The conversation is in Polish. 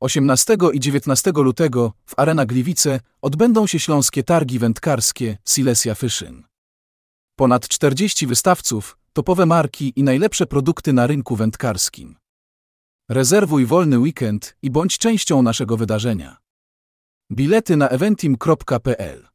18 i 19 lutego w Arena Gliwice odbędą się śląskie targi wędkarskie Silesia Fishing. Ponad 40 wystawców, topowe marki i najlepsze produkty na rynku wędkarskim. Rezerwuj wolny weekend i bądź częścią naszego wydarzenia. Bilety na eventim.pl